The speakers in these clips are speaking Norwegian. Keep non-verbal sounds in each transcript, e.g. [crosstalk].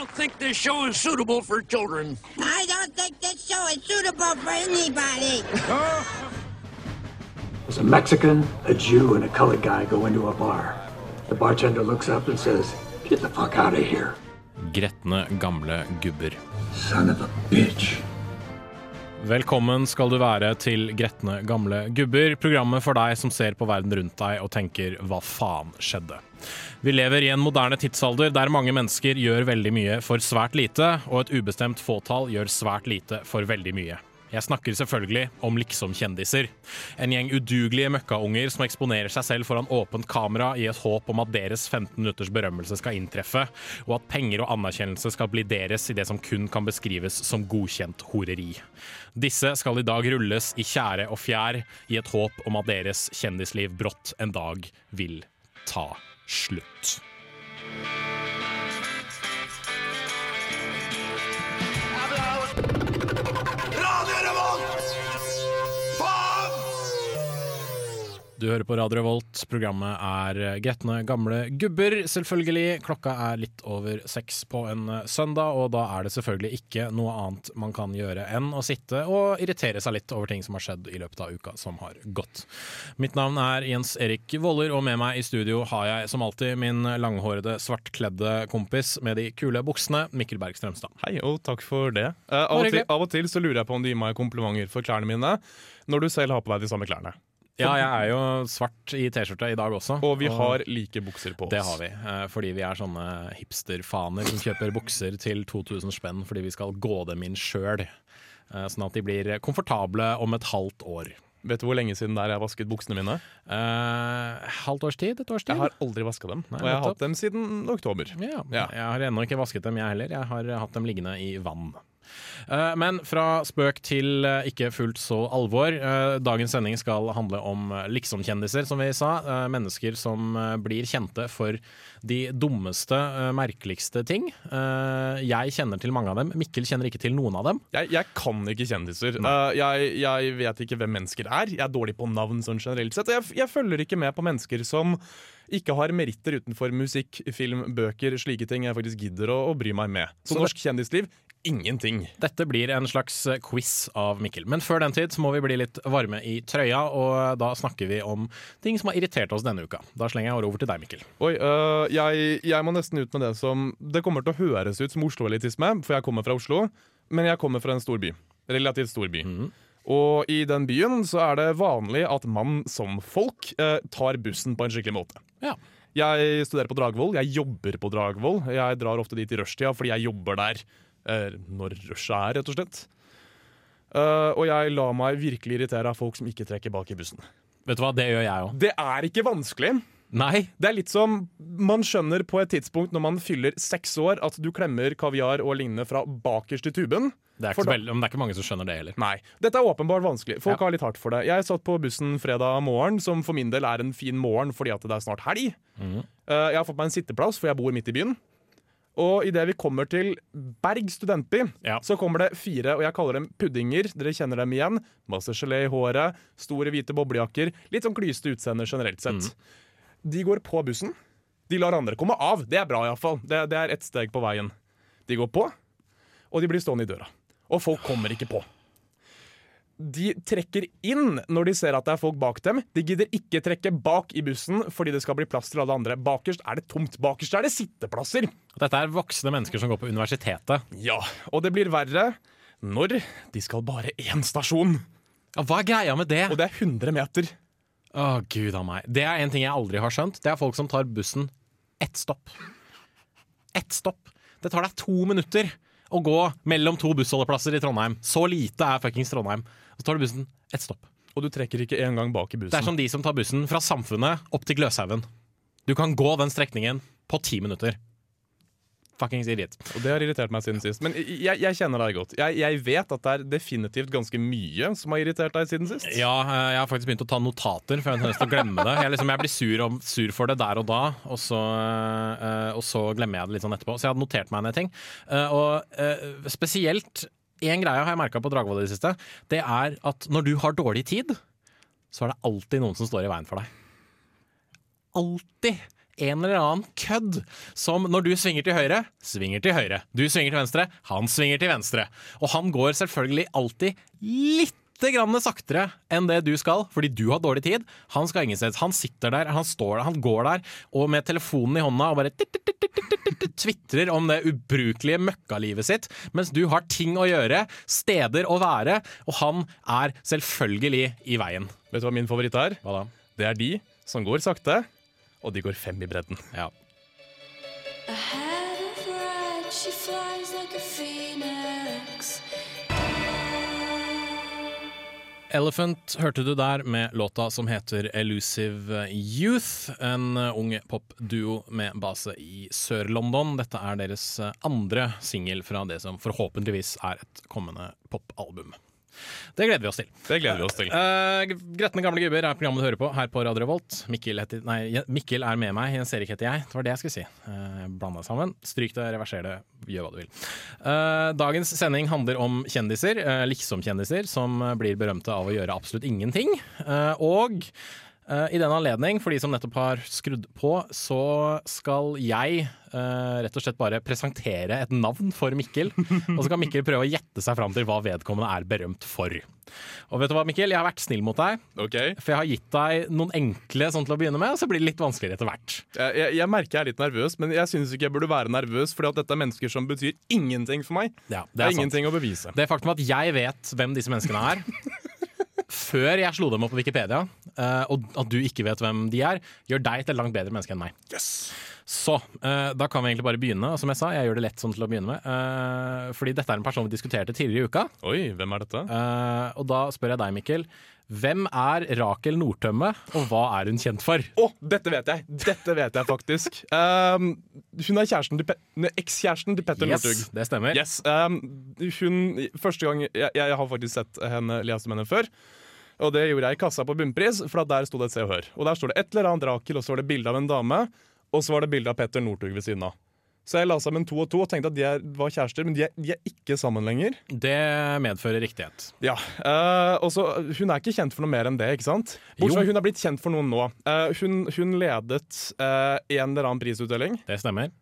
don't think this show is suitable for children. I don't think this show is suitable for anybody. [laughs] There's a Mexican, a Jew, and a colored guy go into a bar. The bartender looks up and says, Get the fuck out of here, Gretne gamle gubber. son of a bitch. Velkommen skal du være til Gretne gamle gubber, programmet for deg som ser på verden rundt deg og tenker 'hva faen skjedde'? Vi lever i en moderne tidsalder der mange mennesker gjør veldig mye for svært lite, og et ubestemt fåtall gjør svært lite for veldig mye. Jeg snakker selvfølgelig om liksom-kjendiser. En gjeng udugelige møkkaunger som eksponerer seg selv foran åpent kamera i et håp om at deres 15 minutters berømmelse skal inntreffe, og at penger og anerkjennelse skal bli deres i det som kun kan beskrives som godkjent horeri. Disse skal i dag rulles i tjære og fjær i et håp om at deres kjendisliv brått en dag vil ta slutt. Du hører på Radio Revolt. Programmet er Gretne gamle gubber. Selvfølgelig. Klokka er litt over seks på en søndag, og da er det selvfølgelig ikke noe annet man kan gjøre enn å sitte og irritere seg litt over ting som har skjedd i løpet av uka som har gått. Mitt navn er Jens Erik Voller, og med meg i studio har jeg som alltid min langhårede, svartkledde kompis med de kule buksene, Mikkel Berg Strømstad. Hei, og takk for det. Uh, av, og til, av og til så lurer jeg på om du gir meg komplimenter for klærne mine når du selv har på deg de samme klærne. Ja, jeg er jo svart i T-skjorte i dag også. Og vi har like bukser på oss. Det har vi, eh, fordi vi er sånne hipsterfaner som kjøper bukser til 2000 spenn fordi vi skal gå dem inn sjøl. Sånn at de blir komfortable om et halvt år. Vet du hvor lenge siden det er jeg vasket buksene mine? Eh, halvt års tid? Et års tid? Jeg har aldri vaska dem, Nei, og jeg har hatt dem siden oktober. ja. Ja. Jeg har ennå ikke vasket dem, jeg heller. Jeg har hatt dem liggende i vann. Eh, Men fra spøk til eh, ikke fullt så alvor. Eh, Dagens sending skal handle om liksomkjendiser, som vi sa. Mennesker som blir kjente for de dummeste, merkeligste ting. Jeg kjenner til mange av dem. Mikkel kjenner ikke til noen av dem. Jeg, jeg kan ikke kjendiser. Jeg, jeg vet ikke hvem mennesker er. Jeg er dårlig på navn sånn generelt sett. Jeg, jeg følger ikke med på mennesker som ikke har meritter utenfor musikk, film, bøker, slike ting jeg faktisk gidder å, å bry meg med. Så, Så det- norsk kjendisliv ingenting. Dette blir en slags eh, quiz av Mikkel. Men før den tid så må vi bli litt varme i trøya, og da snakker vi om ting som har irritert oss denne uka. Da slenger jeg ordet over til deg, Mikkel. Oi, øh, jeg, jeg må nesten ut med det som Det kommer til å høres ut som Oslo-elitisme, for jeg kommer fra Oslo, men jeg kommer fra en stor by. Relativt stor by. Og i den byen så er det vanlig at man som folk øh, tar bussen på en skikkelig måte. Ja. Jeg studerer på Dragvoll, jeg jobber på Dragvoll. Jeg drar ofte dit i rushtida fordi jeg jobber der eh, når rushet er, rett og slett. Eh, og jeg lar meg virkelig irritere av folk som ikke trekker bak i bussen. Vet du hva, det gjør jeg òg. Det er ikke vanskelig. Nei. Det er litt som man skjønner på et tidspunkt når man fyller seks år at du klemmer kaviar og lignende fra bakerst i tuben. Det er, ikke da- veldig, det er ikke mange som skjønner det heller. Nei, dette er åpenbart vanskelig. Folk Ja. har litt hardt for det. Jeg satt på bussen fredag morgen, som for min del er en fin morgen fordi at det er snart helg. Mm. Uh, jeg har fått meg en sitteplass, for jeg bor midt i byen. Og idet vi kommer til Berg studentby, Ja. så kommer det fire, og jeg kaller dem puddinger. Dere kjenner dem igjen. Masse gelé i håret, store hvite boblejakker. Litt sånn klyste utseende generelt sett. Mm. De går på bussen. De lar andre komme av. Det er bra, iallfall. Det, det er ett steg på veien. De går på, og de blir stående i døra. Og folk kommer ikke på. De trekker inn når de ser at det er folk bak dem. De gidder ikke trekke bak i bussen fordi det skal bli plass til alle andre. Bakerst er det tomt. Bakerst er det sitteplasser. Dette er voksne mennesker som går på universitetet. Ja, og det blir verre når de skal bare én stasjon. Ja, hva er greia med det? Og det er 100 meter. Å, gud a meg. Det er en ting jeg aldri har skjønt. Det er folk som tar bussen ett stopp. Ett stopp. Det tar deg to minutter å gå mellom to bussholdeplasser i Trondheim. Så lite er fuckings Trondheim. Så tar du bussen ett stopp. Og du trekker ikke engang bak i bussen. Det er som de som tar bussen fra Samfunnet opp til Gløshaugen. Du kan gå den strekningen på ti minutter. Fuckings idiot. Og det har irritert meg siden sist. Men jeg, jeg kjenner deg godt. Jeg, jeg vet at det er definitivt ganske mye som har irritert deg siden sist. Ja, eh, jeg har faktisk begynt å ta notater, for jeg har til å glemme det. Jeg, liksom, jeg blir sur, om, sur for det der og da, og så, øh, og så glemmer jeg det litt sånn etterpå. Så jeg hadde notert meg ned ting. Uh, og uh, spesielt én greie har jeg merka på Dragvoll i det siste. Det er at når du har dårlig tid, så er det alltid noen som står i veien for deg. Alltid! en eller annen kødd som når du svinger til høyre, svinger til høyre. Du svinger til venstre, han svinger til venstre. Og han går selvfølgelig alltid litt grann saktere enn det du skal, fordi du har dårlig tid. Han skal ingensteds. Han sitter der, han står der, han går der, og med telefonen i hånda og bare tvitrer om det ubrukelige møkkalivet sitt, mens du har ting å gjøre, steder å være, og han er selvfølgelig i veien. Vet du hva min favoritt er? Hva da? Det er de som går sakte, og de går fem i bredden. Ja. I had a fright, she flies like a Elephant hørte du der med låta som heter Elusive Youth. En ung popduo med base i Sør-London. Dette er deres andre singel fra det som forhåpentligvis er et kommende popalbum. Det gleder vi oss til. Det gleder vi oss til. Uh, Gretne gamle gubber er programmet du hører på her på Radio Revolt. Mikkel, heter, nei, Mikkel er med meg, Jens Erik heter jeg. Det var det jeg skulle si. Uh, Blanda sammen. Stryk det, reverser det, gjør hva du vil. Uh, dagens sending handler om kjendiser, uh, liksom-kjendiser, som blir berømte av å gjøre absolutt ingenting. Og i den anledning, for de som nettopp har skrudd på, så skal jeg uh, rett og slett bare presentere et navn for Mikkel. og så kan Mikkel prøve å gjette seg fram til hva vedkommende er berømt for. Og vet du hva, Mikkel? Jeg har vært snill mot deg. Okay. For jeg har gitt deg noen enkle sånn til å begynne med, og så blir det litt vanskeligere etter hvert. jeg, jeg, jeg merker jeg er litt nervøs, men jeg syns ikke jeg burde være nervøs, fordi at dette er mennesker som betyr ingenting for meg. Ja, Det er ingenting å bevise. Det faktum at jeg vet hvem disse menneskene er, [laughs] før jeg slo dem opp på Wikipedia, eh, og at du ikke vet hvem de er, gjør deg til et langt bedre menneske enn meg. Så uh, da kan vi egentlig bare begynne. Og som jeg sa, jeg gjør det lett sånn til å begynne med. Uh, fordi dette er en person vi diskuterte tidligere i uka. Oi, hvem er dette? Uh, og da spør jeg deg, Mikkel. Hvem er Rakel Nordtømme, og hva er hun kjent for? Å, dette vet jeg! Dette vet jeg faktisk. Um, [laughs] hun er kjæresten til Pe ekskjæresten til Petter Yes, Northug. det stemmer. Yes, um, hun, første gang jeg, jeg har faktisk sett henne lese om henne før. Og det gjorde jeg i kassa på Bunnpris, for der sto det et Se og Hør. Og der står det et eller annet Rakel, og så var det bilde av en dame, og så var det bilde av Petter Northug ved siden av. Så jeg la sammen to og to og tenkte at de er, var kjærester, men de er, de er ikke sammen lenger. Det medfører riktighet. Ja, Uh, og så Hun er ikke kjent for noe mer enn det, ikke sant? Bortsett fra hun er blitt kjent for noen nå. Uh, hun, hun ledet uh, en eller annen prisutdeling. Det stemmer.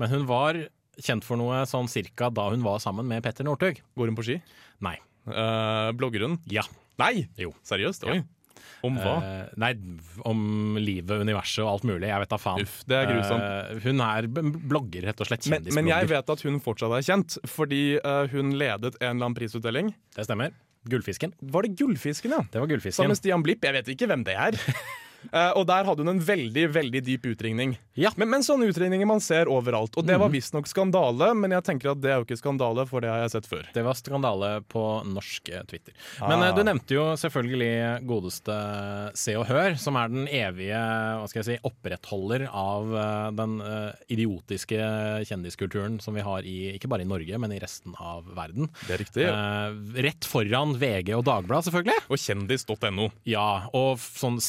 Men hun var kjent for noe sånn cirka da hun var sammen med Petter Northug. Går hun på ski? Nei. Blogger hun? Ja. Nei! Jo. Seriøst? Ja. Om hva? Eh, nei, om livet, universet og alt mulig. Jeg vet da faen. Uff, det er grusomt. Eh, hun er blogger, rett og slett. men, men jeg vet at hun fortsatt er kjent, fordi eh, hun ledet en eller annen prisutdeling. Det stemmer. Gullfisken. Var det Gullfisken, ja? Det var gullfisken. Sammen med Stian Blipp. Jeg vet ikke hvem det er. [laughs] Eh, og der hadde hun en veldig veldig dyp utringning. Ja. Men, men sånne utringninger man ser overalt. Og det var visstnok skandale, men jeg tenker at det er jo ikke skandale, for det har jeg sett før. Det var skandale på norsk eh, Twitter. Men eh, Ah. du nevnte jo selvfølgelig godeste Se og Hør, som er den evige hva skal jeg si, opprettholder av den idiotiske kjendiskulturen som vi har i, ikke bare i Norge, men i resten av verden. Det er riktig. Eh, rett foran VG og Dagbladet, selvfølgelig. Og kjendis.no. Ja, og side sånn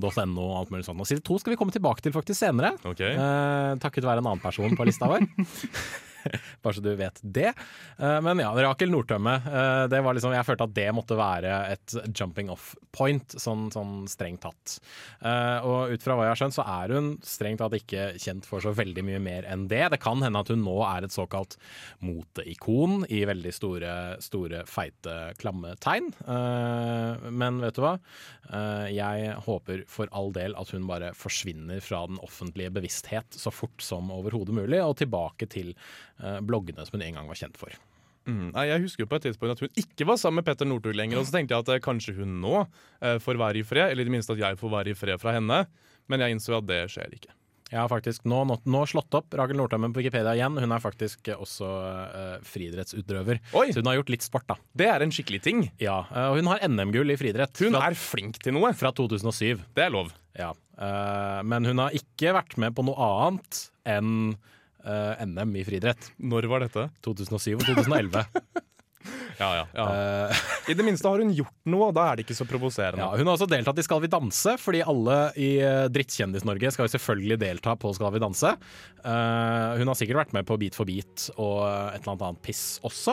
side2.no og alt mulig sånt. Og side 2 skal vi komme tilbake til faktisk senere. okay. Eh, takket være en annen person på lista vår. [laughs] [laughs] Bare så du vet det. Eh, men ja, Rakel Nordtømme. eh, det var liksom, jeg følte at det måtte være et jumping off point, sånn, sånn strengt tatt. Eh, og ut fra hva jeg har skjønt, så er hun strengt tatt ikke kjent for så veldig mye mer enn det. Det kan hende at hun nå er et såkalt moteikon i veldig store, store feite, klamme men vet du hva? Jeg håper for all del at hun bare forsvinner fra den offentlige bevissthet så fort som overhodet mulig, og tilbake til bloggene som hun en gang var kjent for. Mm. Jeg husker jo på et tidspunkt at hun ikke var sammen med Petter Northug lenger. Og så tenkte jeg at eh, kanskje hun nå eh, får være i fred, eller i det minste at jeg får være i fred fra henne. Men jeg innså at det skjer ikke. Jeg har faktisk nå, nå, nå slått opp Rakel Nordtømmen på Wikipedia igjen. Hun er faktisk også uh, friidrettsutøver. Så hun har gjort litt sport, da. Det er en skikkelig ting. Ja, Og uh, hun har NM-gull i friidrett Hun fra, er flink til noe. fra 2007. Det er lov. Ja. uh, men hun har ikke vært med på noe annet enn eh, NM i friidrett. Når var dette? 2007 og 2011. [laughs] Ja, ja, ja. Eh, I det minste har hun gjort noe, og da er det ikke så provoserende. ja, hun har også deltatt i Skal vi danse, fordi alle i eh, Drittkjendis-Norge skal jo selvfølgelig delta på Skal vi danse. Eh, hun har sikkert vært med på Beat for beat og et eller annet piss også.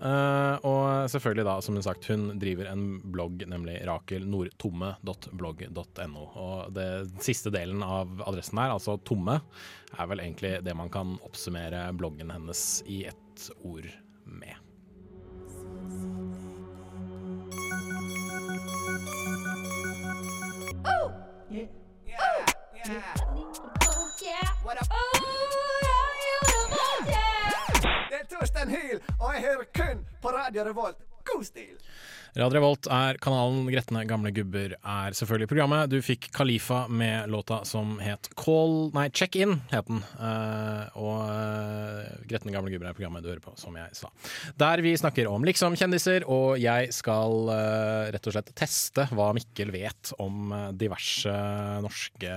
Og selvfølgelig da, som hun sagt, hun driver en blogg, nemlig rakelnordtomme.blogg.no. Og det siste delen av adressen her, altså tomme, er vel egentlig det man kan oppsummere bloggen hennes i ett ord med. Torstein Hyl, og jeg hører kun på Radio Revolt. God stil! Radio Revolt er kanalen Gretne gamle gubber er selvfølgelig programmet. Du fikk Khalifa med låta som het Call Nei, Check In het den. Eh, og uh, Gretne gamle gubber er programmet du hører på, som jeg sa. Der vi snakker om liksom-kjendiser, og jeg skal eh, rett og slett teste hva Mikkel vet om eh, diverse norske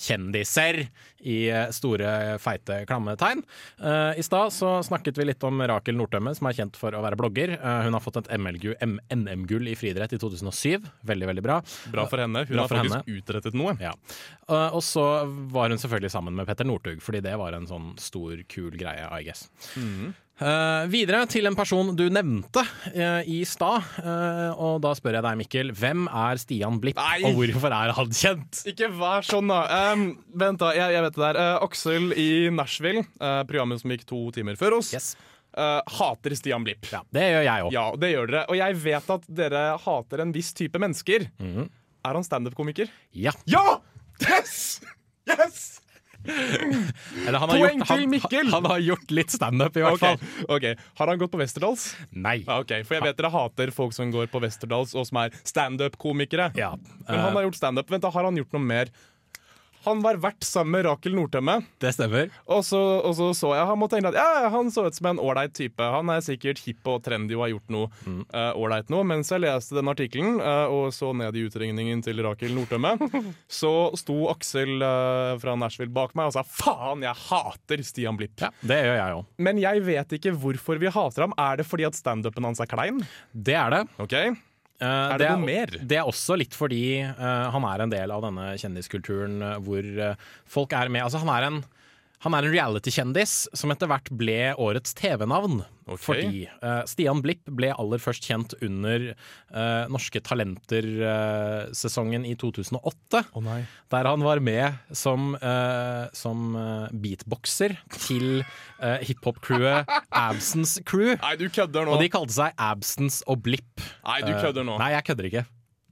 kjendiser i eh, store, feite klammetegn. Eh, I stad så snakket vi litt om Rakel Nordtømme, som er kjent for å være blogger. Eh, hun har fått et MLG NM-gull i friidrett i 2007. Veldig, veldig bra. Bra for henne. Hun Bra har faktisk faktisk utrettet noe. Ja. Uh, og så var hun selvfølgelig sammen med Petter Northug, fordi det var en sånn stor, kul greie, I guess. Uh, videre til en person du nevnte uh, i stad, uh, og da spør jeg deg, Mikkel. Hvem er Stian Blipp, Nei! og hvorfor er han kjent? Ikke vær sånn, da. Um, vent, da. Jeg, jeg vet det der. Aksel i Nashville, programmet som gikk to timer før oss, Yes. Uh, hater Stian Blipp. Ja, det gjør jeg òg. Ja, det gjør dere. Og jeg vet at dere hater en viss type mennesker. Er han standup-komiker? Ja. Ja! Yes! Yes! Eller han har, Poeng gjort, han, til Mikkel! han har gjort litt standup, i hvert okay. fall. ok. Har han gått på Westerdals? Nei. Ja, ok, For jeg vet dere hater folk som går på Westerdals og som er standup-komikere. Ja. Men han har gjort standup. Vent, da, har han gjort noe mer? Han var vert sammen med Rakel Nordtømme. Det stemmer. Og så, og så så jeg ham og tenkte at ja, han så ut som en ålreit type. Han er sikkert hipp og trendy og har gjort noe ålreit mm. uh, nå. Mens jeg leste den artikkelen uh, og så ned i utregningen til Rakel Nordtømme, [laughs] så sto Aksel uh, fra Nashville bak meg og sa faen, jeg hater Stian Blipp. Ja, det gjør jeg òg. Men jeg vet ikke hvorfor vi hater ham. Er det fordi at standupen hans er klein? Det er det. Ok? Eh, Er det noe mer? Det er også litt fordi uh, han er en del av denne kjendiskulturen eh, hvor folk er med Altså, han er en han er en reality-kjendis som etter hvert ble årets TV-navn. Okay. Fordi uh, Stian Blipp ble aller først kjent under uh, Norske Talenter-sesongen i 2008. Å nei. Der han var med som, eh, som eh, beatboxer til uh, hiphop-crewet [laughs] Absence Crew. Nei, du kødder nå. Og de kalte seg Absence og Blipp. Nei, du kødder nå. Eh, Nei, jeg kødder ikke.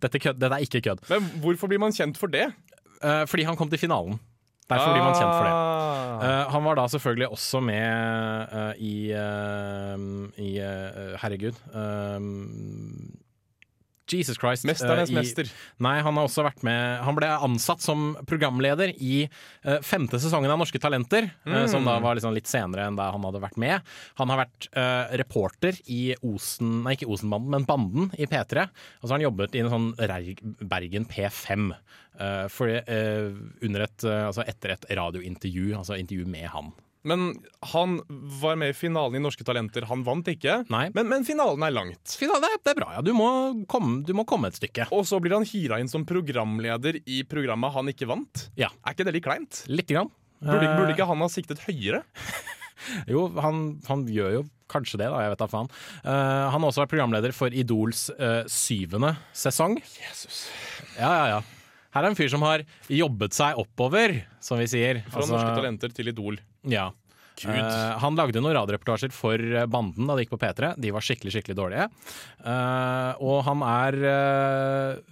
Dette, kød, dette er ikke kødd. Men hvorfor blir man kjent for det? Eh, fordi han kom til finalen. Derfor blir man kjent for det. Eh, han var da selvfølgelig også med uh, i, uh, i Herregud eh, Jesus Christ. Mesternes uh, i- mester. Nei, han har også vært med Han ble ansatt som programleder i uh, femte sesongen av Norske Talenter, Mm. uh, som da var liksom litt senere enn da han hadde vært med. Han har vært eh, reporter i Osen Nei, ikke Osenbanden, men Banden i P3. Og så har han jobbet i en sånn Reg, Bergen P5. eh, for, eh, under et, eh, altså etter et radiointervju, altså intervju med han. Men han var med i finalen i Norske Talenter. Han vant ikke. Men, men finalen er langt. Finalen, Det, er- det er bra, ja. Du må komme, du må komme et stykke. Og så blir han hira inn som programleder i programmet han ikke vant. Ja. Er ikke det litt kleint? Lite grann. Burde, Eh, burde ikke han ha siktet høyere? [laughs] Jo, han, han gjør jo kanskje det, da. Jeg vet da faen. Uh, han har også vært programleder for Idols uh, syvende sesong. Jesus. Ja, ja, ja. Her er en fyr som har jobbet seg oppover, som vi sier. Fra Altså, Norske Talenter til Idol. Ja. Uh, han lagde noen radioreportasjer for eh, Banden da det gikk på P3. De var skikkelig skikkelig dårlige. Uh, og han er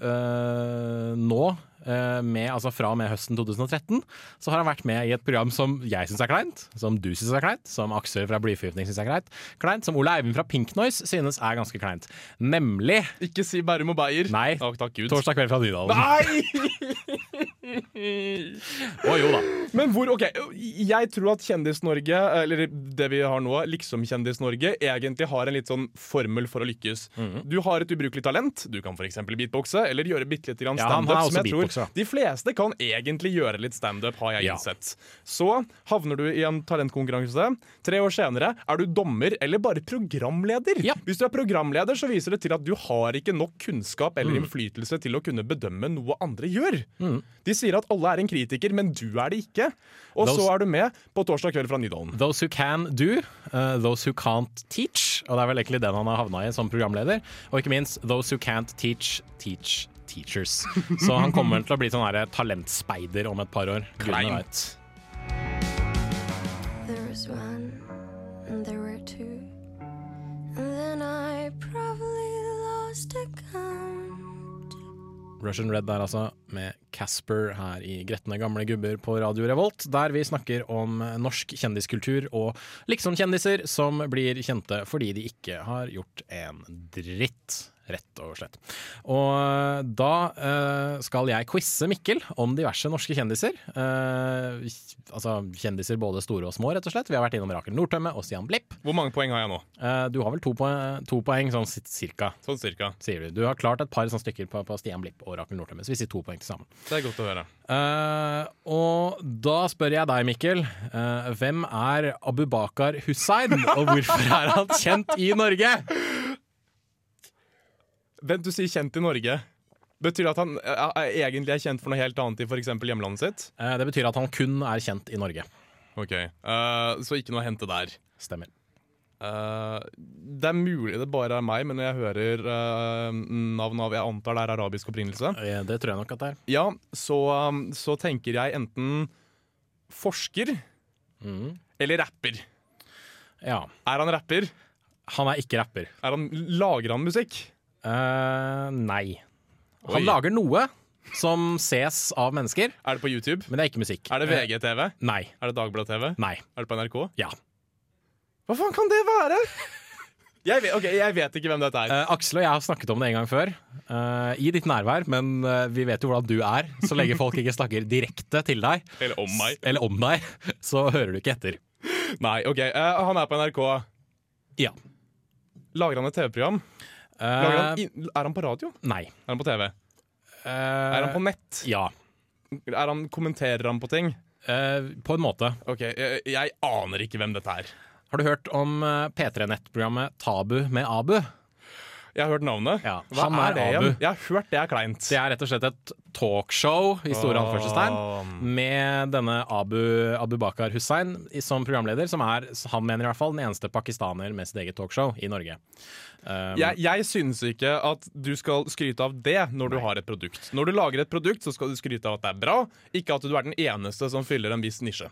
uh, nå med, altså Fra og med høsten 2013 så har han vært med i et program som jeg syns er kleint, som du syns er kleint, som Aksel fra Blyforgiftning syns er kleint, kleint, som Ole Eivind fra Pink Noise synes er ganske kleint. Nemlig Ikke si Bærum og Beyer. Nei. Takk, takk Gud. Torsdag kveld fra Nydalen. Nei! Å jo da. Men hvor, ok, Jeg tror at Kjendis-Norge, eller det vi har nå, liksom Kjendis-Norge, egentlig har en litt sånn formel for å lykkes. Mhm. Du har et ubrukelig talent. Du kan f.eks. beatboxe eller gjøre bitte litt standup, Ja, som også jeg tror- da. De fleste kan egentlig gjøre litt standup, har jeg Ja. innsett. Så havner du i en talentkonkurranse. Tre år senere er du dommer eller bare programleder. Ja. Hvis du er programleder, så viser det til at du har ikke nok kunnskap eller Mm. innflytelse til å kunne bedømme noe andre gjør. De sier at alle er en kritiker, men du er det ikke. Og Those- så er du med på torsdag kveld fra Nydalen. Those who can do, uh, those who can't teach. Og det er vel egentlig den han har havna i som programleder. Og ikke minst those who can't teach, teach teachers. Så han kommer til å bli sånn her talentspeider om et par år. Klein. There was one, and there were two, and then I probably lost account. Russian Red der altså, med Casper her i Gretne gamle gubber på Radio Revolt, der vi snakker om norsk kjendiskultur og liksom-kjendiser som blir kjente fordi de ikke har gjort en dritt. Rett og slett. Og da uh, skal jeg quize Mikkel om diverse norske kjendiser. Uh, altså kjendiser både store og små, rett og slett. Vi har vært innom Rakel Nordtømme og Stian Blipp. Hvor mange poeng har jeg nå? Uh, du har vel to, poeng, to poeng, sånn cirka, Sånn cirka. sier du. Du har klart et par sånn stykker på, på Stian Blipp og Rakel Nordtømme, så vi sier to poeng til sammen. Det er godt å høre. Eh, og da spør jeg deg, Mikkel. eh, hvem er Abubakar Hussein, og hvorfor er han kjent i Norge? Vent, du sier kjent i Norge. Betyr det at han eh, er- egentlig er kjent for noe helt annet i f.eks. hjemlandet sitt? Eh, det betyr at han kun er kjent i Norge. Ok, uh, Så ikke noe å hente der. Stemmer. Uh, det er mulig det bare er meg, men når jeg hører uh, navn av Jeg antar det er arabisk opprinnelse. Eh, det tror jeg nok at det er. Ja, så, um, så tenker jeg enten forsker mm. eller rapper. Ja. Er han rapper? Han er ikke rapper. Er han, lager han musikk? Eh, nei. Han Oi. lager noe som ses av mennesker, Er det på YouTube? men det er ikke musikk. Er det Eh, VGTV? nei. Er det Dagbladet-TV? Nei. Er det på NRK? Ja. Hva faen kan det være?! [laughs] Jeg vet, okay, jeg vet ikke hvem dette er. Uh, Aksel og jeg har snakket om det en gang før, Uh, i ditt nærvær, men uh, vi vet jo hvordan du er. Så lenge folk ikke snakker direkte til deg, [laughs] Eller om meg. eller om deg, [laughs] så hører du ikke etter. Nei, ok. eh, han er på NRK. Ja. Lager han et TV-program? Han inn- Er han på radio? Nei. Er han på TV? Eh, Er han på nett? Ja. Er han, kommenterer han på ting? Eh, på en måte. Ok, jeg, jeg aner ikke hvem dette er. Har du hørt om eh, P3-nettprogrammet Tabu med Abu? Jeg har hørt navnet. Ja, Hva han er, er det Abu. igjen? Jeg har hørt det er kleint. Det er rett og slett et talkshow i store anførselstegn med denne Abu, Abu Bakar Hussein som programleder, som er, han mener i hvert fall, den eneste pakistaner med sitt eget talkshow i Norge. Um, Jeg, jeg synes ikke at du skal skryte av det når du har et produkt. Når du lager et produkt, så skal du skryte av at det er bra, ikke at du er den eneste som fyller en viss nisje.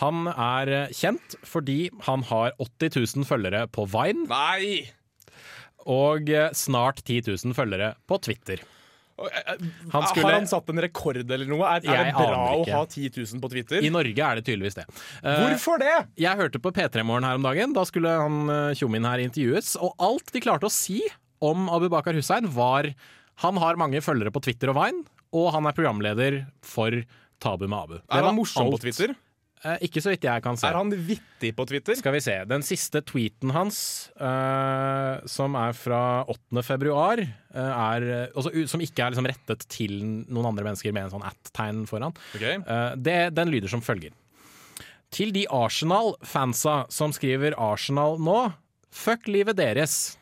Han er kjent fordi han har 80 000 følgere på Vine Nei! Og eh, snart 10 000 følgere på Twitter. Han skulle- Har han satt en rekord eller noe? Er, er det bra å ha 10 000 på Twitter? I Norge er det tydeligvis det. Eh, Hvorfor det? Jeg hørte på P3 Morgen her om dagen. Da skulle han eh, tjommien her intervjues. Og alt de klarte å si om Abu Bakar Hussein, var han har mange følgere på Twitter og Vine, og han er programleder for Tabu med Abu. Det Er han morsom på alt. Twitter? Eh, ikke så vidt jeg kan se. Er han vittig på Twitter? Skal vi se. Den siste tweeten hans, eh, som er fra 8. februar, eh, er, også, som ikke er liksom rettet til noen andre mennesker med en sånn at-tegn foran, okay. Eh, det, den lyder som følger. Til de Arsenal-fansa som skriver Arsenal nå, fuck livet deres.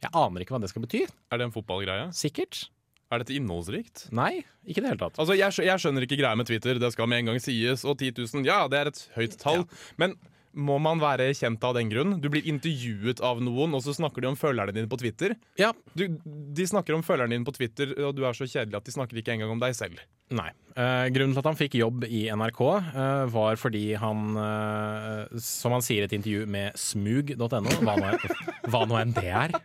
Jeg aner ikke hva det skal bety. Er det en fotballgreie? Sikkert. Er dette innholdsrikt? Nei, ikke i det hele tatt. Altså, jeg, skjø- jeg skjønner ikke greia med Twitter. Det skal med en gang sies. Og 10 000, ja, det er et høyt tall. Men må man være kjent av den grunn? Du blir intervjuet av noen, og så snakker de om følgerne dine på Twitter. Ja, Du, de snakker om følgerne dine på Twitter, og du er så kjedelig at de snakker ikke engang om deg selv. Nei. Eh, grunnen til at han fikk jobb i NRK, eh, var fordi han, eh, som han sier i et intervju med smug.no, hva, hva nå enn det er,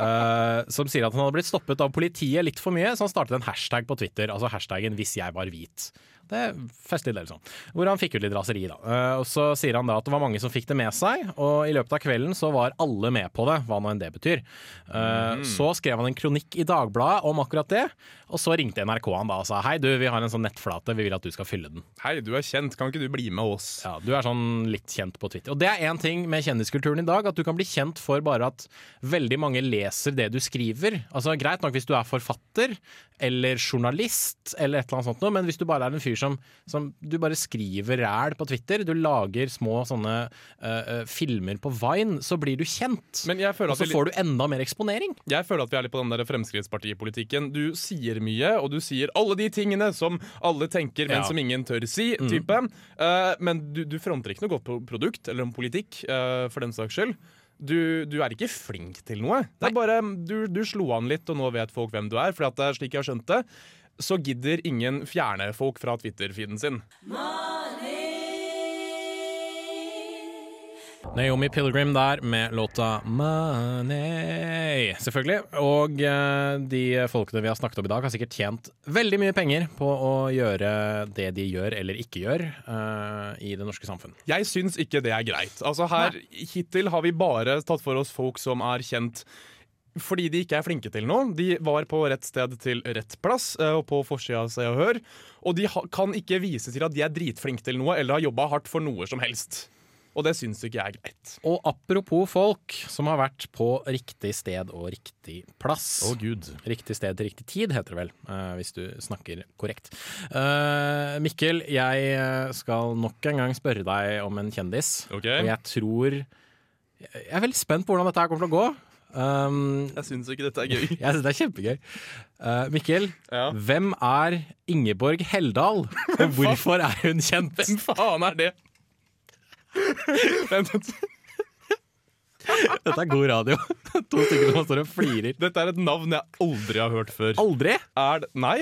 eh, som sier at han hadde blitt stoppet av politiet litt for mye, så han startet en hashtag på Twitter, altså hashtaggen 'hvis jeg var hvit'. Det Det er festlig del sånn. Hvor han fikk ut litt raseri, da. Eh, og så sier han da at det var mange som fikk det med seg, og i løpet av kvelden så var alle med på det, hva nå enn det betyr. Mm. Så skrev han en kronikk i Dagbladet om akkurat det, og så ringte NRK han da og sa hei du, vi har en sånn nettflate, vi vil at du skal fylle den. Hei, du er kjent, kan ikke du bli med oss? Ja, Du er sånn litt kjent på Twitter. Og det er én ting med kjendiskulturen i dag, at du kan bli kjent for bare at veldig mange leser det du skriver. Altså Greit nok hvis du er forfatter eller journalist eller et eller annet sånt noe, men hvis du bare er en fyr som, som du bare skriver ræl på Twitter, du lager små sånne eh, filmer på Vine, så blir du kjent. Og så får du enda mer eksponering. Jeg føler at vi er litt på den der Fremskrittspartipolitikken. Du sier mye, og du sier alle de tingene som alle tenker, men Ja. som ingen tør si. type. Eh, men du, du fronter ikke noe godt på produkt eller om politikk, uh, for den saks skyld. Du, du er ikke flink til noe. Det er bare, du, du slo an litt, og nå vet folk hvem du er. For at det er slik jeg har skjønt det, så gidder ingen fjerne folk fra Twitter-feeden sin. Naomi Pilgrim der med låta 'Money', selvfølgelig. Og eh, de folkene vi har snakket om i dag, har sikkert tjent veldig mye penger på å gjøre det de gjør eller ikke gjør uh, i det norske samfunn. Jeg syns ikke det er greit. Altså her, Hittil har vi bare tatt for oss folk som er kjent fordi de ikke er flinke til noe. De var på rett sted til rett plass eh, og på forsida av Se og Hør. Og de kan ikke vise til at de er dritflinke til noe eller har jobba hardt for noe som helst. Og det syns ikke jeg er greit. Og apropos folk som har vært på riktig sted og riktig plass. Å gud. Riktig sted til riktig tid, heter det vel, eh, hvis du snakker korrekt. Eh, Mikkel, jeg skal nok en gang spørre deg om en kjendis. Okay. Og jeg tror Jeg er veldig spent på hvordan dette her kommer til å gå. Um, Jeg syns ikke dette er gøy. [laughs] jeg synes det er kjempegøy. Uh, Mikkel, Ja. hvem er Ingeborg Heldal? [laughs] Og hvorfor er hun kjent? Hvem faen er det? [laughs] Dette er god radio. to stykker som står og flirer. Dette er et navn jeg aldri har hørt før. Aldri. Er det Nei?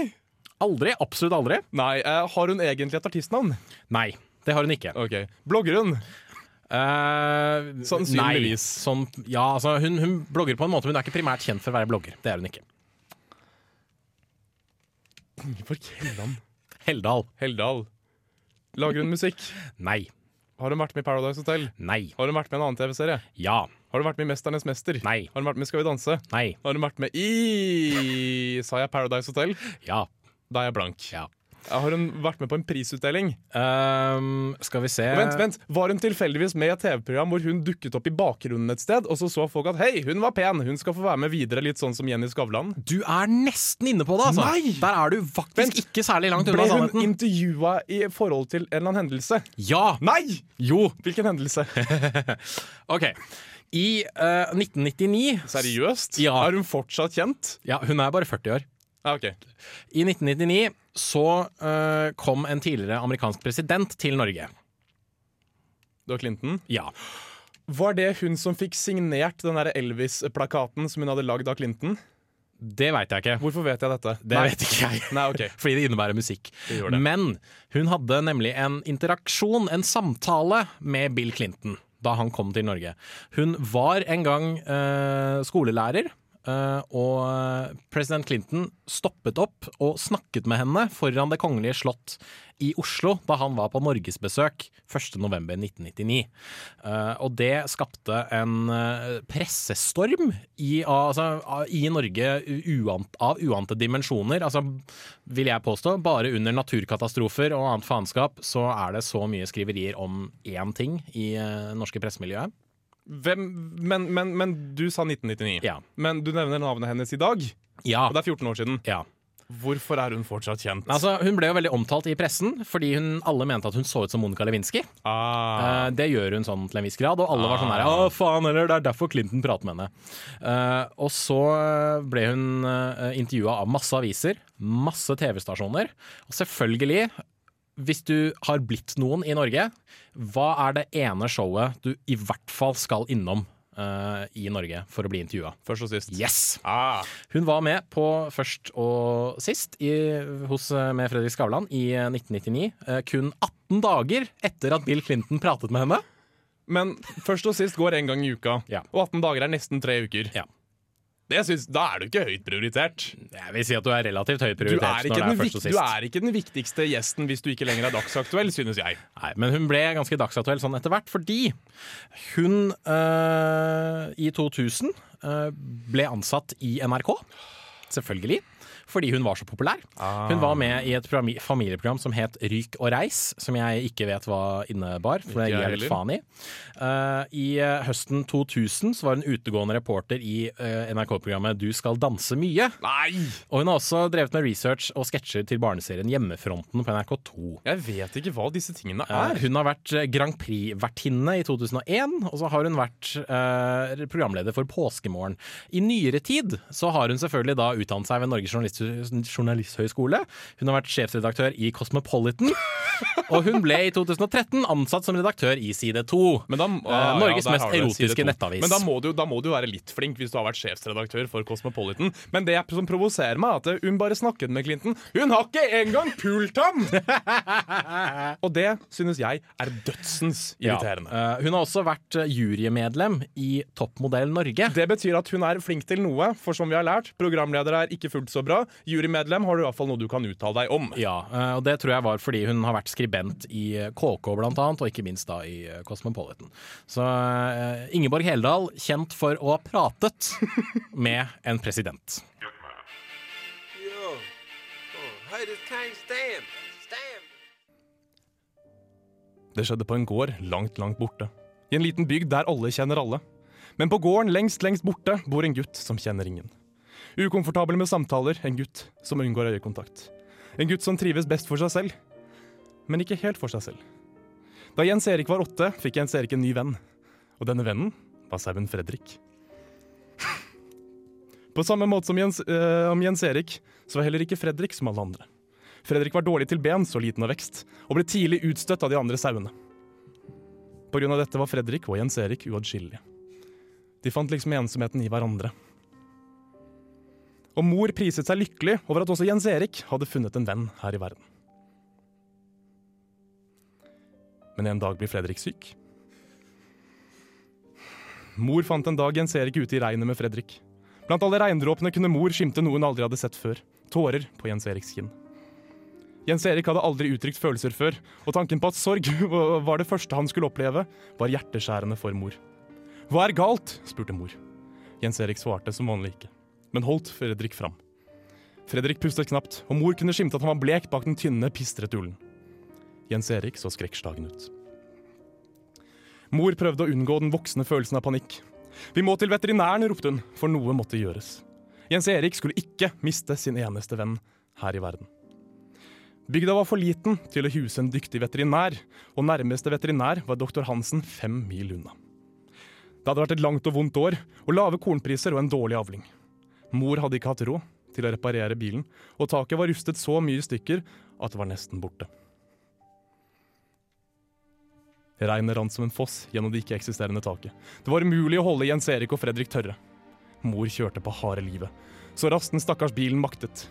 Aldri. Absolutt aldri. Nei, uh, Har hun egentlig et artistnavn? Nei, det har hun ikke. Ok, Blogger hun? Eh, Sannsynligvis. Sånn, ja, altså, hun, hun blogger på en måte, men hun er ikke primært kjent for å være blogger. Det er hun ikke. Helland. Heldal. Heldal. Lager hun musikk? Nei. Har hun vært med i Paradise Hotel? Nei. Har hun vært med i en annen TV-serie? Ja. Har hun vært med i Mesternes mester? Nei. Har hun vært med i Skal vi danse? Nei. Har hun vært med i Sa jeg Paradise Hotel? Ja. Da er jeg blank. Ja. Har hun vært med på en prisutdeling? Um, skal vi se Og vent, vent, Var hun tilfeldigvis med i et TV-program hvor hun dukket opp i bakgrunnen et sted, og så så folk at hei, hun var pen, hun skal få være med videre, litt sånn som Jenny Skavlan? Du er nesten inne på det, altså. Nei! Der er du faktisk Vent. ikke særlig langt unna Ble hun sannheten. intervjua i forhold til en eller annen hendelse? Ja! Nei! Jo. Hvilken hendelse? [laughs] OK. I uh, 1999 Seriøst? Ja. Er hun fortsatt kjent? Ja, hun er bare 40 år. Ja, okay. I 1999 så uh, kom en tidligere amerikansk president til Norge. Det var Clinton. Ja. Var det hun som fikk signert den Elvis-plakaten som hun hadde lagd av Clinton? Det veit jeg ikke. Hvorfor vet jeg dette? Det Nei. vet ikke jeg. Nei, okay. [laughs] Fordi det innebærer musikk. Det det. Men hun hadde nemlig en interaksjon, en samtale, med Bill Clinton da han kom til Norge. Hun var en gang eh, skolelærer. Eh, og president Clinton stoppet opp og snakket med henne foran Det kongelige slott i Oslo da han var på norgesbesøk 1.11.1999. Uh, og det skapte en eh, pressestorm i, altså, i Norge uant, av uante dimensjoner. Altså, vil jeg påstå, bare under naturkatastrofer og annet faenskap så er det så mye skriverier om én ting i norske pressemiljøet. Hvem, men, men, men du sa 1999. Ja. Men du nevner navnet hennes i dag, Ja. og det er 14 år siden. ja. Hvorfor er hun fortsatt kjent? Altså, hun ble jo veldig omtalt i pressen fordi hun, alle mente at hun så ut som Monica Lewinsky. ah. Uh, det gjør hun sånn til en viss grad, og alle var sånn her Å, faen, heller, det er derfor Clinton prater med henne. Uh, og så ble hun uh, intervjua av masse aviser, masse TV-stasjoner, og selvfølgelig hvis du har blitt noen i Norge, hva er det ene showet du i hvert fall skal innom Uh, i Norge for å bli intervjua? Først og sist. Yes! Ah. Hun var med på først og sist i, hos, med Fredrik Skavlan i eh, 1999. Uh, kun 18 dager etter at Bill Clinton pratet med henne. Men først og sist går én gang i uka, Ja. og 18 dager er nesten tre uker. Ja. Synes, da er du ikke høyt prioritert. Jeg vil si at du er relativt høyt Du prioritert er, den er først vik- og du er ikke den viktigste gjesten hvis du ikke lenger er dagsaktuell, synes jeg. Nei, men hun ble ganske dagsaktuell sånn etter hvert, fordi hun øh, i 2000 øh, ble ansatt i NRK. Selvfølgelig. Fordi hun var så populær. Hun var med i et familieprogram som het Ryk og reis, som jeg ikke vet hva innebar, for det gir jeg litt faen i. Uh, I eh, høsten 2000 så var hun utegående reporter i uh, NRK-programmet Du skal danse mye. Nei! Og hun har også drevet med research og sketsjer til barneserien Hjemmefronten på NRK2. Jeg vet ikke hva disse tingene er. er. Hun har vært Grand Prix-vertinne i 2001, og så har hun vært programleder for Påskemorgen. I nyere tid så har hun selvfølgelig da utdannet seg ved Norges Journalist journalisthøgskole. Hun har vært sjefsredaktør i Cosmopolitan, og hun ble i 2013 ansatt som redaktør i Side 2. Men da, ah, Norges ja, mest erotiske nettavis. Men da må, du, da må du være litt flink hvis du har vært sjefsredaktør for Cosmopolitan. Men det som provoserer meg, er at hun bare snakket med Clinton. Hun har ikke engang pult ham! Og det synes jeg er dødsens irriterende. Ja, hun har også vært eh, jurymedlem i Toppmodell Norge. Det betyr at hun er flink til noe, for som vi har lært, programledere er ikke fullt så bra. Jurymedlem har du i hvert fall noe du kan uttale deg om. Ja, eh, og det tror jeg var fordi hun har vært skribent i eh, KK blant annet, og ikke minst da i eh, Cosmopolitan. Så eh, Ingeborg Heldal, kjent for å ha pratet [laughs] med en president. Det skjedde på en gård langt, langt borte. I en liten bygd der alle kjenner alle. Men på gården lengst, lengst borte bor en gutt som kjenner ingen. Ukomfortabel med samtaler, en gutt som unngår øyekontakt. En gutt som trives best for seg selv, men ikke helt for seg selv. Da Jens Erik var åtte, fikk Jens Erik en ny venn. Og denne vennen var sauen Fredrik. [laughs] På samme måte som Jens, øh, om Jens Erik, så var heller ikke Fredrik som alle andre. Fredrik var dårlig til ben, så liten av vekst, og ble tidlig utstøtt av de andre sauene. På grunn av dette var Fredrik og Jens Erik uatskillelige. De fant liksom ensomheten i hverandre. Og mor priset seg lykkelig over at også Jens Erik hadde funnet en venn her i verden. Men en dag blir Fredrik syk. Mor fant en dag Jens Erik ute i regnet med Fredrik. Blant alle regndråpene kunne mor skimte noe hun aldri hadde sett før. Tårer på Jens Eriks kinn. Jens Erik hadde aldri uttrykt følelser før, og tanken på at sorg [laughs] var det første han skulle oppleve, var hjerteskjærende for mor. Hva er galt? spurte mor. Jens Erik svarte som vanlig ikke, men holdt Fredrik fram. Fredrik pustet knapt, og mor kunne skimte at han var blek bak den tynne, pistrete ullen. Jens Erik så skrekkslagen ut. Mor prøvde å unngå den voksende følelsen av panikk. Vi må til veterinæren, ropte hun, for noe måtte gjøres. Jens Erik skulle ikke miste sin eneste venn her i verden. Bygda var for liten til å huse en dyktig veterinær, og nærmeste veterinær var doktor Hansen fem mil unna. Det hadde vært et langt og vondt år, og lave kornpriser og en dårlig avling. Mor hadde ikke hatt råd til å reparere bilen, og taket var rustet så mye i stykker at det var nesten borte. Regnet rant som en foss gjennom det ikke-eksisterende taket. Det var umulig å holde Jens Erik og Fredrik tørre. Mor kjørte på harde livet, så raskt den stakkars bilen maktet.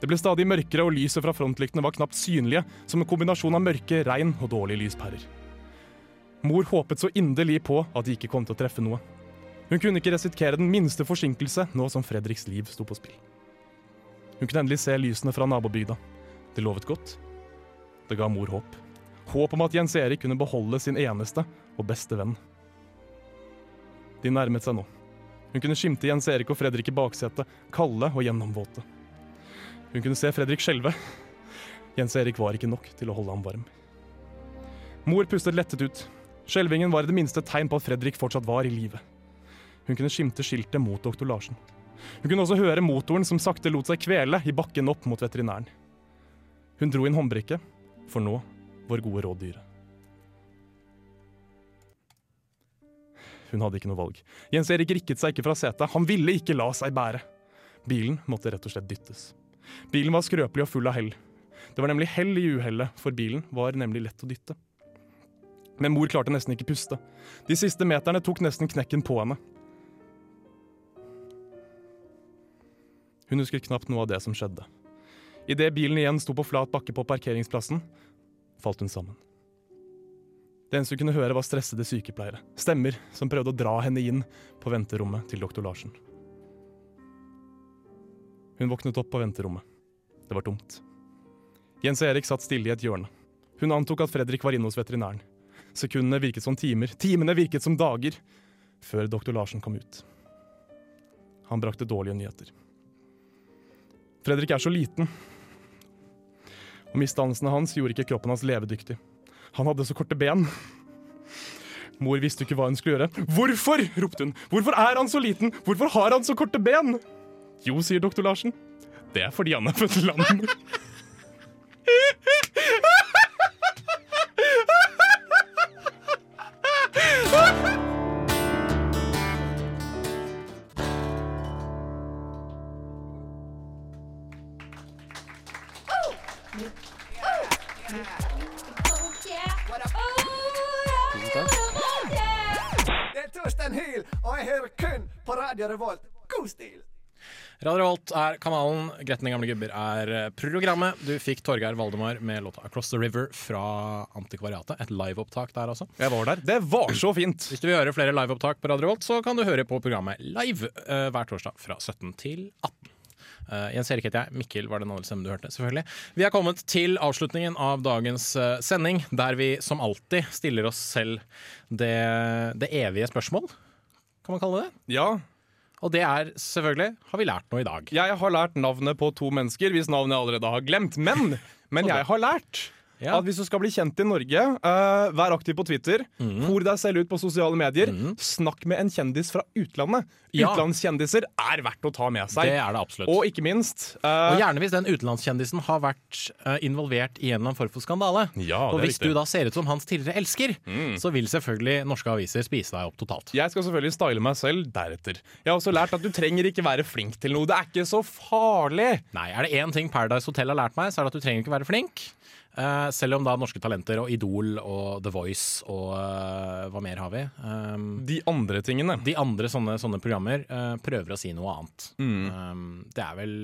Det ble stadig mørkere, og lyset fra frontlyktene var knapt synlige, som en kombinasjon av mørke, regn og dårlige lyspærer. Mor håpet så inderlig på at de ikke kom til å treffe noe. Hun kunne ikke risikere den minste forsinkelse nå som Fredriks liv sto på spill. Hun kunne endelig se lysene fra nabobygda. Det lovet godt. Det ga mor håp. Håp om at Jens Erik kunne beholde sin eneste og beste venn. De nærmet seg nå. Hun kunne skimte Jens Erik og Fredrik i baksetet, kalde og gjennomvåte. Hun kunne se Fredrik skjelve. Jens Erik var ikke nok til å holde ham varm. Mor pustet lettet ut. Skjelvingen var i det minste tegn på at Fredrik fortsatt var i live. Hun kunne skimte skiltet mot doktor Larsen. Hun kunne også høre motoren som sakte lot seg kvele i bakken opp mot veterinæren. Hun dro inn håndbrekket, for nå var gode råd dyre. Hun hadde ikke noe valg. Jens Erik rikket seg ikke fra setet. Han ville ikke la seg bære. Bilen måtte rett og slett dyttes. Bilen var skrøpelig og full av hell. Det var nemlig hell i uhellet, for bilen var nemlig lett å dytte. Men mor klarte nesten ikke puste. De siste meterne tok nesten knekken på henne. Hun husker knapt noe av det som skjedde. Idet bilen igjen sto på flat bakke på parkeringsplassen, falt hun sammen. Det eneste hun kunne høre, var stressede sykepleiere. Stemmer som prøvde å dra henne inn på venterommet til doktor Larsen. Hun våknet opp på venterommet. Det var tomt. Jens og Erik satt stille i et hjørne. Hun antok at Fredrik var inne hos veterinæren. Sekundene virket som timer, timene virket som dager, før doktor Larsen kom ut. Han brakte dårlige nyheter. Fredrik er så liten, og misdannelsene hans gjorde ikke kroppen hans levedyktig. Han hadde så korte ben. Mor visste ikke hva hun skulle gjøre. Hvorfor? ropte hun. Hvorfor er han så liten? Hvorfor har han så korte ben? Jo, sier doktor Larsen. Det er fordi han er født lam. Det [laughs] Radio Revolt er kanalen, Gretne gamle gubber er eh, programmet. Du fikk Torgeir Valdemar med låta 'Across the River' fra Antikvariatet. Et liveopptak der altså. Jeg var der. Det var så fint! Hvis du vil høre flere liveopptak på Radio Revolt, så kan du høre på programmet live eh, hver torsdag fra 17 til 18. Uh, Jens Erik heter jeg. Mikkel var den andre stemmen du hørte. selvfølgelig Vi er kommet til avslutningen av dagens uh, sending, der vi som alltid stiller oss selv det, det evige spørsmål. Kan man kalle det? Ja, Og det er selvfølgelig Har vi lært noe i dag? jeg har lært navnet på to mennesker hvis navnet jeg allerede har glemt. Men, men [laughs] jeg har lært Ja. at hvis du skal bli kjent i Norge, uh, vær aktiv på Twitter. Hvor Hor deg selv ut på sosiale medier. Snakk med en kjendis fra utlandet. Ja. Utenlandskjendiser er verdt å ta med seg. Det er det absolutt. Og ikke minst uh, Og gjerne hvis den utenlandskjendisen har vært uh, involvert i en eller annen form for skandale. Ja, og hvis riktig. Mm. du da ser ut som hans tidligere elsker, så vil selvfølgelig norske aviser spise deg opp totalt. Jeg skal selvfølgelig style meg selv deretter. Jeg har også lært at du trenger ikke være flink til noe. Det er ikke så farlig. Nei, Er det én ting Paradise Hotel har lært meg, så er det at du trenger ikke være flink. Eh, selv om da Norske Talenter og Idol og The Voice og uh, hva mer har vi? Um, De andre tingene. de andre sånne, sånne programmer uh, prøver å si noe annet. Mm. Um, det er vel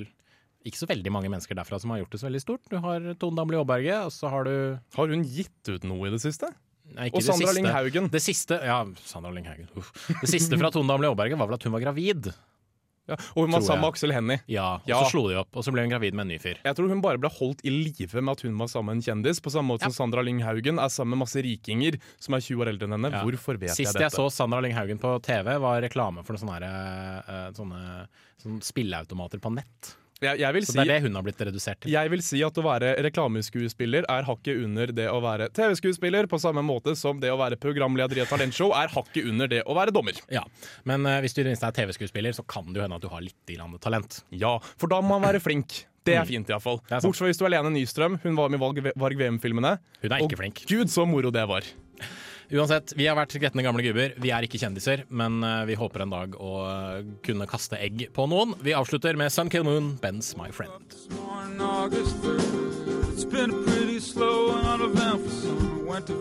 ikke så veldig mange mennesker derfra som har gjort det så veldig stort. Du har Tone Damli Aaberge, og så har du Har hun gitt ut noe i det siste? Nei, ikke Og Sandra. Lyng Haugen. Det siste ja, Sandra Lyng Haugen. Uff. Det siste fra Tone Damli Aaberge var vel at hun var gravid. Ja. Og hun var sammen med. Aksel Hennie. Ja, og Ja. så slo de opp, og så ble hun gravid med en ny fyr. Jeg tror hun bare ble holdt i live med at hun var sammen med en kjendis. På samme måte som Sandra Lyng Haugen er sammen med masse rikinger som er 20 år eldre enn henne. Ja. Hvorfor vet Sist jeg jeg så Sandra Lyng Haugen på TV, var reklame for noen sånne, her, eh, sånne, sånne spilleautomater på nett. Jeg, jeg, vil Så si, det er det hun har blitt redusert til. jeg vil si at å være reklameskuespiller er hakket under det å være TV-skuespiller, på samme måte som det å være programleder i et talentshow er hakket under det å være dommer. Ja, Men uh, hvis du i det minste er TV-skuespiller, så kan det jo hende at du har litt grann talent. Ja, for da må man være flink. Det er fint, iallfall. Mm. Det er. Bortsett fra hvis du er Lene Nystrøm. Hun var med i Varg VM-filmene. Hun er ikke Og flink. Gud, så moro det var. Uansett, vi har vært gretne gamle gubber. Vi er ikke kjendiser, men eh, vi håper en dag å eh, kunne kaste egg på noen. Vi avslutter med Sun Kill Moon, Ben's My Friend. on August 3rd. It's been pretty slow and uneventful. Went to